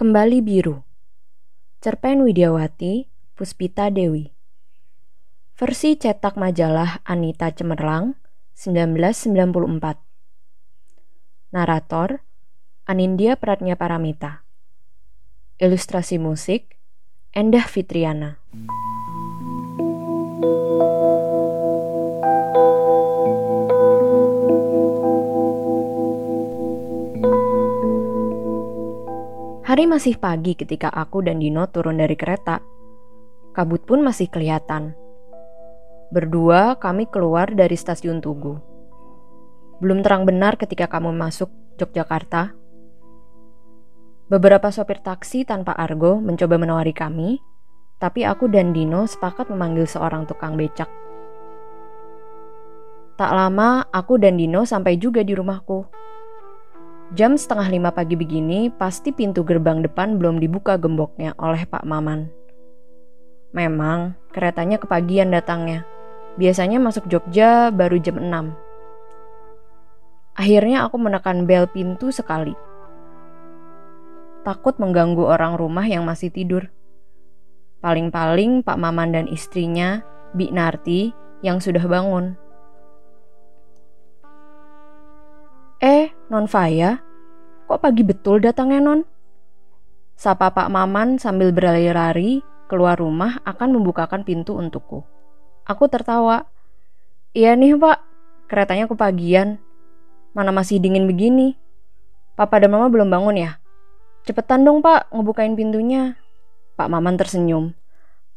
Kembali Biru. Cerpen Widiawati Puspita Dewi. Versi cetak majalah Anita Cemerlang 1994 Narator Anindya Pratnya Paramita Ilustrasi musik Endah Fitriana Hari masih pagi ketika aku dan Dino turun dari kereta. Kabut pun masih kelihatan. Berdua kami keluar dari stasiun Tugu. Belum terang benar ketika kamu masuk Yogyakarta. Beberapa sopir taksi tanpa argo mencoba menawari kami, tapi aku dan Dino sepakat memanggil seorang tukang becak. Tak lama, aku dan Dino sampai juga di rumahku. Jam setengah lima pagi begini, pasti pintu gerbang depan belum dibuka gemboknya oleh Pak Maman. Memang, keretanya kepagian datangnya. Biasanya masuk Jogja baru jam 6. Akhirnya aku menekan bel pintu sekali. Takut mengganggu orang rumah yang masih tidur. Paling-paling Pak Maman dan istrinya, Bi Narti, yang sudah bangun. Eh, Non Faya, kok pagi betul datangnya Non? Sapa Pak Maman sambil berlari-lari keluar rumah akan membukakan pintu untukku. Aku tertawa. Iya nih Pak, keretanya kepagian. Mana masih dingin begini? Papa dan Mama belum bangun ya? Cepetan dong Pak, ngebukain pintunya. Pak Maman tersenyum.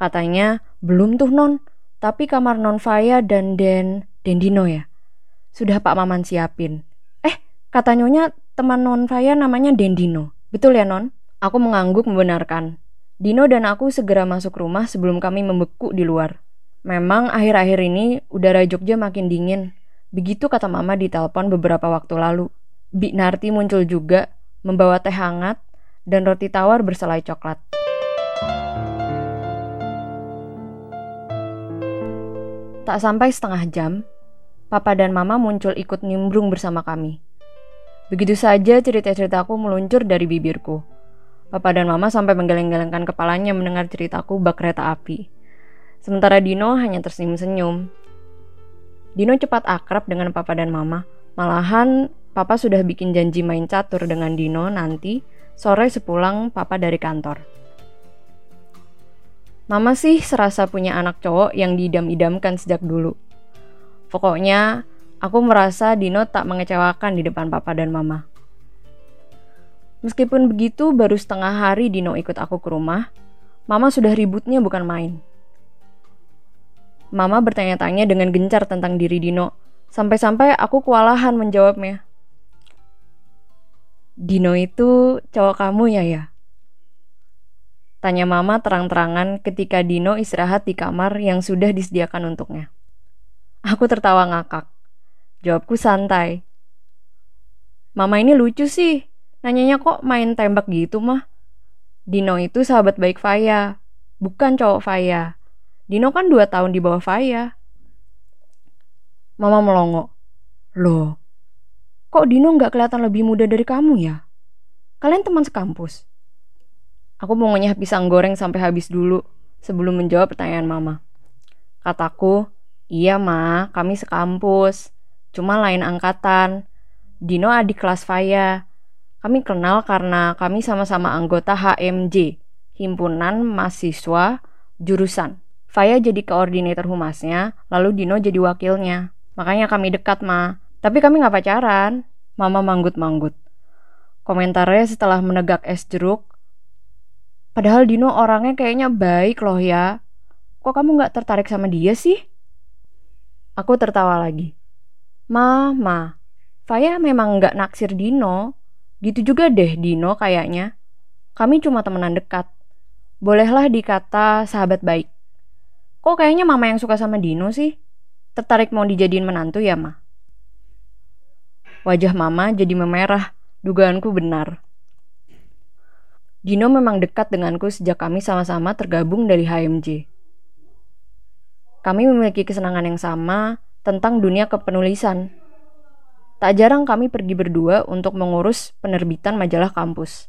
Katanya, belum tuh Non, tapi kamar Non Faya dan Den, Dendino ya. Sudah Pak Maman siapin. Kata Nyonya, teman Non saya namanya Dendino. Betul ya Non? Aku mengangguk membenarkan. Dino dan aku segera masuk rumah sebelum kami membeku di luar. Memang akhir-akhir ini udara Jogja makin dingin. Begitu kata mama di telepon beberapa waktu lalu. Bi Narti muncul juga, membawa teh hangat dan roti tawar berselai coklat. Tak sampai setengah jam, papa dan mama muncul ikut nimbrung bersama kami. Begitu saja cerita-ceritaku meluncur dari bibirku. Papa dan mama sampai menggeleng-gelengkan kepalanya mendengar ceritaku bak kereta api. Sementara Dino hanya tersenyum-senyum. Dino cepat akrab dengan papa dan mama. Malahan, papa sudah bikin janji main catur dengan Dino nanti sore sepulang papa dari kantor. Mama sih serasa punya anak cowok yang didam-idamkan sejak dulu. Pokoknya, Aku merasa Dino tak mengecewakan di depan papa dan mama. Meskipun begitu, baru setengah hari Dino ikut aku ke rumah, mama sudah ributnya bukan main. Mama bertanya-tanya dengan gencar tentang diri Dino, sampai-sampai aku kewalahan menjawabnya. Dino itu cowok kamu ya ya? Tanya mama terang-terangan ketika Dino istirahat di kamar yang sudah disediakan untuknya. Aku tertawa ngakak. Jawabku santai. Mama ini lucu sih. Nanyanya kok main tembak gitu mah. Dino itu sahabat baik Faya. Bukan cowok Faya. Dino kan dua tahun di bawah Faya. Mama melongo. Loh, kok Dino nggak kelihatan lebih muda dari kamu ya? Kalian teman sekampus. Aku mau ngunyah pisang goreng sampai habis dulu sebelum menjawab pertanyaan mama. Kataku, iya ma, kami sekampus cuma lain angkatan. Dino adik kelas Faya. Kami kenal karena kami sama-sama anggota HMJ, Himpunan Mahasiswa Jurusan. Faya jadi koordinator humasnya, lalu Dino jadi wakilnya. Makanya kami dekat, Ma. Tapi kami nggak pacaran. Mama manggut-manggut. Komentarnya setelah menegak es jeruk. Padahal Dino orangnya kayaknya baik loh ya. Kok kamu nggak tertarik sama dia sih? Aku tertawa lagi. Mama, Faya memang nggak naksir Dino. Gitu juga deh Dino kayaknya. Kami cuma temenan dekat. Bolehlah dikata sahabat baik. Kok kayaknya mama yang suka sama Dino sih? Tertarik mau dijadiin menantu ya, Ma? Wajah mama jadi memerah. Dugaanku benar. Dino memang dekat denganku sejak kami sama-sama tergabung dari HMJ. Kami memiliki kesenangan yang sama, tentang dunia kepenulisan. Tak jarang kami pergi berdua untuk mengurus penerbitan majalah kampus.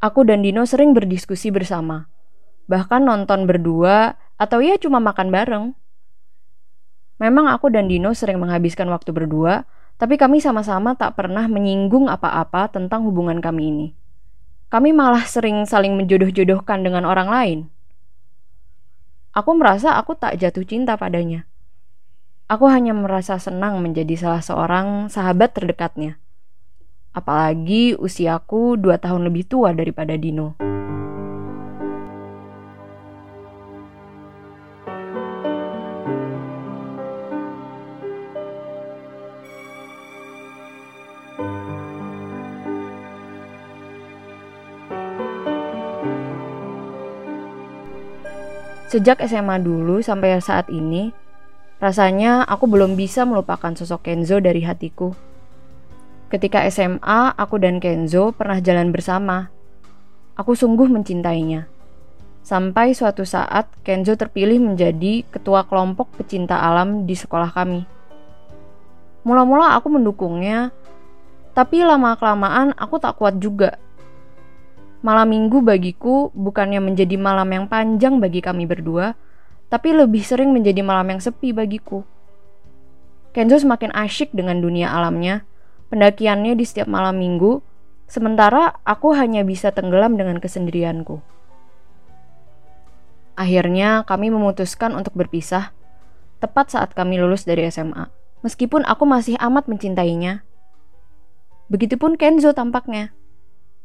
Aku dan Dino sering berdiskusi bersama. Bahkan nonton berdua atau ya cuma makan bareng. Memang aku dan Dino sering menghabiskan waktu berdua, tapi kami sama-sama tak pernah menyinggung apa-apa tentang hubungan kami ini. Kami malah sering saling menjodoh-jodohkan dengan orang lain. Aku merasa aku tak jatuh cinta padanya. Aku hanya merasa senang menjadi salah seorang sahabat terdekatnya. Apalagi usiaku dua tahun lebih tua daripada Dino. Sejak SMA dulu sampai saat ini, rasanya aku belum bisa melupakan sosok Kenzo dari hatiku. Ketika SMA, aku dan Kenzo pernah jalan bersama. Aku sungguh mencintainya. Sampai suatu saat Kenzo terpilih menjadi ketua kelompok pecinta alam di sekolah kami. Mula-mula aku mendukungnya, tapi lama-kelamaan aku tak kuat juga Malam minggu bagiku bukannya menjadi malam yang panjang bagi kami berdua, tapi lebih sering menjadi malam yang sepi bagiku. Kenzo semakin asyik dengan dunia alamnya, pendakiannya di setiap malam minggu, sementara aku hanya bisa tenggelam dengan kesendirianku. Akhirnya kami memutuskan untuk berpisah, tepat saat kami lulus dari SMA. Meskipun aku masih amat mencintainya. Begitupun Kenzo tampaknya.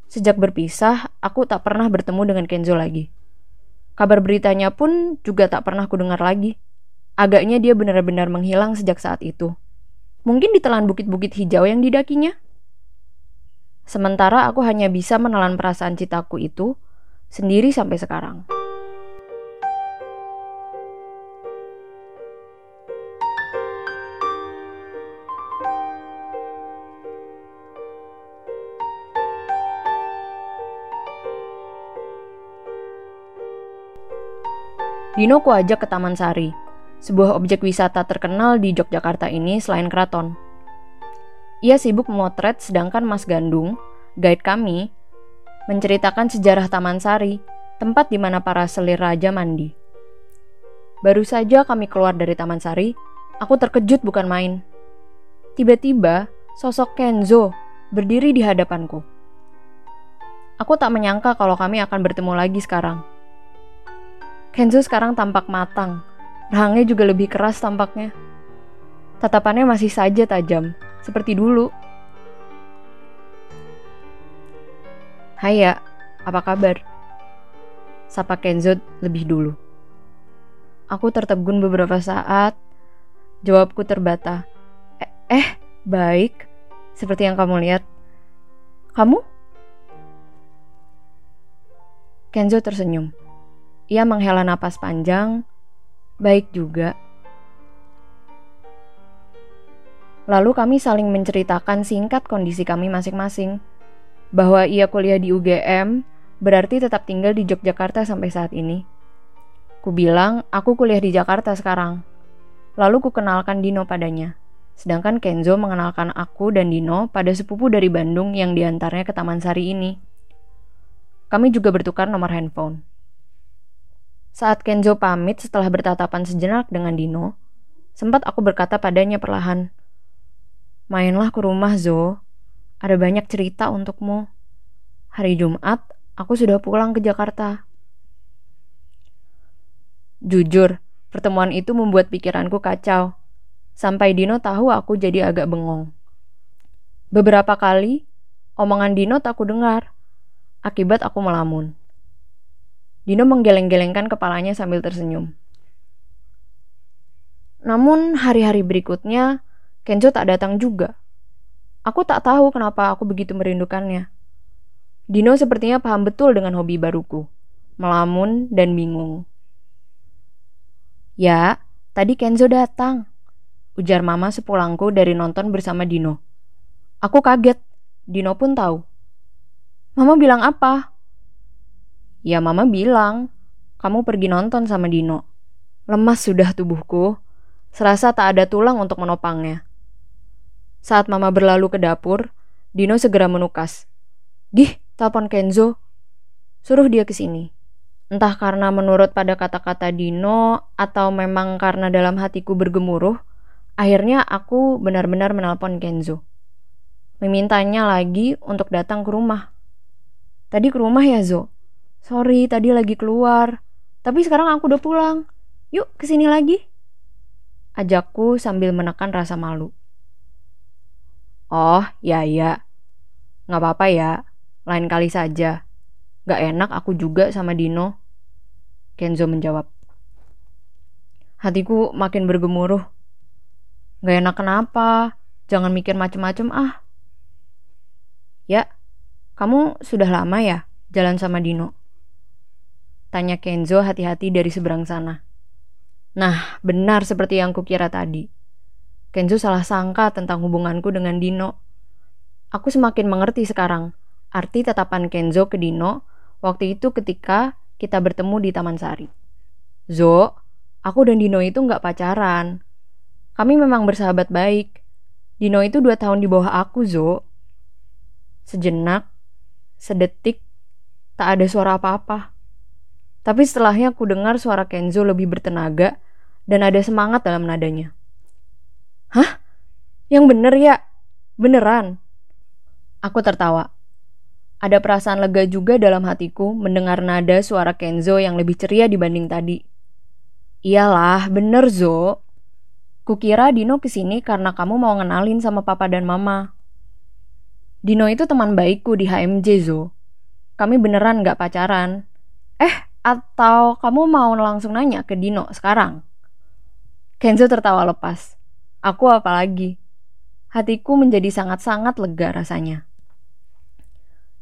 Sejak berpisah, aku tak pernah bertemu dengan Kenzo lagi. Kabar beritanya pun juga tak pernah kudengar lagi. Agaknya dia benar-benar menghilang sejak saat itu. Mungkin ditelan bukit-bukit hijau yang didakinya. Sementara aku hanya bisa menelan perasaan cintaku itu sendiri sampai sekarang. Dino ku ajak ke Taman Sari, sebuah objek wisata terkenal di Yogyakarta ini selain keraton. Ia sibuk memotret sedangkan Mas Gandung, guide kami, menceritakan sejarah Taman Sari, tempat di mana para selir raja mandi. Baru saja kami keluar dari Taman Sari, aku terkejut bukan main. Tiba-tiba, sosok Kenzo berdiri di hadapanku. Aku tak menyangka kalau kami akan bertemu lagi sekarang. Kenzo sekarang tampak matang. Rahangnya juga lebih keras tampaknya. Tatapannya masih saja tajam, seperti dulu. Hai ya, apa kabar? Sapa Kenzo lebih dulu. Aku tertegun beberapa saat. Jawabku terbata. Eh, eh, baik. Seperti yang kamu lihat. Kamu? Kenzo tersenyum. Ia menghela napas panjang, baik juga. Lalu kami saling menceritakan singkat kondisi kami masing-masing. Bahwa ia kuliah di UGM, berarti tetap tinggal di Yogyakarta sampai saat ini. Ku bilang, aku kuliah di Jakarta sekarang. Lalu ku kenalkan Dino padanya. Sedangkan Kenzo mengenalkan aku dan Dino pada sepupu dari Bandung yang diantarnya ke Taman Sari ini. Kami juga bertukar nomor handphone. Saat Kenzo pamit setelah bertatapan sejenak dengan Dino, sempat aku berkata padanya perlahan, Mainlah ke rumah, Zo. Ada banyak cerita untukmu. Hari Jumat, aku sudah pulang ke Jakarta. Jujur, pertemuan itu membuat pikiranku kacau. Sampai Dino tahu aku jadi agak bengong. Beberapa kali, omongan Dino tak aku dengar. Akibat aku melamun. Dino menggeleng-gelengkan kepalanya sambil tersenyum. Namun hari-hari berikutnya, Kenzo tak datang juga. Aku tak tahu kenapa aku begitu merindukannya. Dino sepertinya paham betul dengan hobi baruku, melamun dan bingung. Ya, tadi Kenzo datang, ujar mama sepulangku dari nonton bersama Dino. Aku kaget, Dino pun tahu. Mama bilang apa? Ya mama bilang, kamu pergi nonton sama Dino. Lemas sudah tubuhku, serasa tak ada tulang untuk menopangnya. Saat mama berlalu ke dapur, Dino segera menukas. Gih, telepon Kenzo. Suruh dia ke sini. Entah karena menurut pada kata-kata Dino atau memang karena dalam hatiku bergemuruh, akhirnya aku benar-benar menelpon Kenzo. Memintanya lagi untuk datang ke rumah. Tadi ke rumah ya Zo? Sorry, tadi lagi keluar. Tapi sekarang aku udah pulang. Yuk, ke sini lagi. Ajakku sambil menekan rasa malu. Oh, ya ya. Nggak apa-apa ya, lain kali saja. Gak enak aku juga sama Dino. Kenzo menjawab. Hatiku makin bergemuruh. Gak enak kenapa? Jangan mikir macem-macem ah. Ya, kamu sudah lama ya jalan sama Dino? Tanya Kenzo hati-hati dari seberang sana. Nah, benar seperti yang kukira tadi. Kenzo salah sangka tentang hubunganku dengan Dino. Aku semakin mengerti sekarang arti tatapan Kenzo ke Dino waktu itu ketika kita bertemu di Taman Sari. Zo, aku dan Dino itu nggak pacaran. Kami memang bersahabat baik. Dino itu dua tahun di bawah aku, Zo. Sejenak, sedetik, tak ada suara apa-apa. Tapi setelahnya aku dengar suara Kenzo lebih bertenaga dan ada semangat dalam nadanya. Hah? Yang bener ya? Beneran? Aku tertawa. Ada perasaan lega juga dalam hatiku mendengar nada suara Kenzo yang lebih ceria dibanding tadi. Iyalah, bener Zo. Kukira Dino ke sini karena kamu mau ngenalin sama papa dan mama. Dino itu teman baikku di HMJ Zo. Kami beneran gak pacaran. Eh, atau kamu mau langsung nanya ke Dino sekarang? Kenzo tertawa lepas. Aku apalagi. Hatiku menjadi sangat-sangat lega rasanya.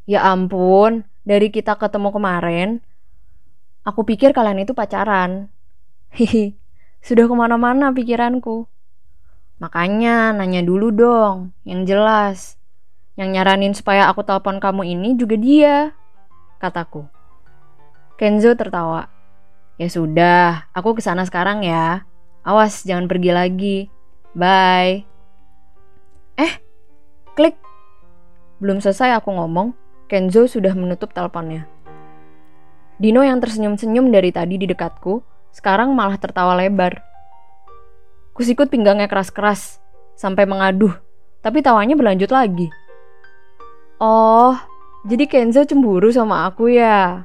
Ya ampun, dari kita ketemu kemarin, aku pikir kalian itu pacaran. Hihi, sudah ke mana-mana pikiranku. Makanya nanya dulu dong, yang jelas. Yang nyaranin supaya aku telepon kamu ini juga dia, kataku. Kenzo tertawa. Ya sudah, aku ke sana sekarang ya. Awas, jangan pergi lagi. Bye. Eh, klik. Belum selesai aku ngomong, Kenzo sudah menutup teleponnya. Dino yang tersenyum-senyum dari tadi di dekatku, sekarang malah tertawa lebar. Kusikut pinggangnya keras-keras, sampai mengaduh, tapi tawanya berlanjut lagi. Oh, jadi Kenzo cemburu sama aku ya?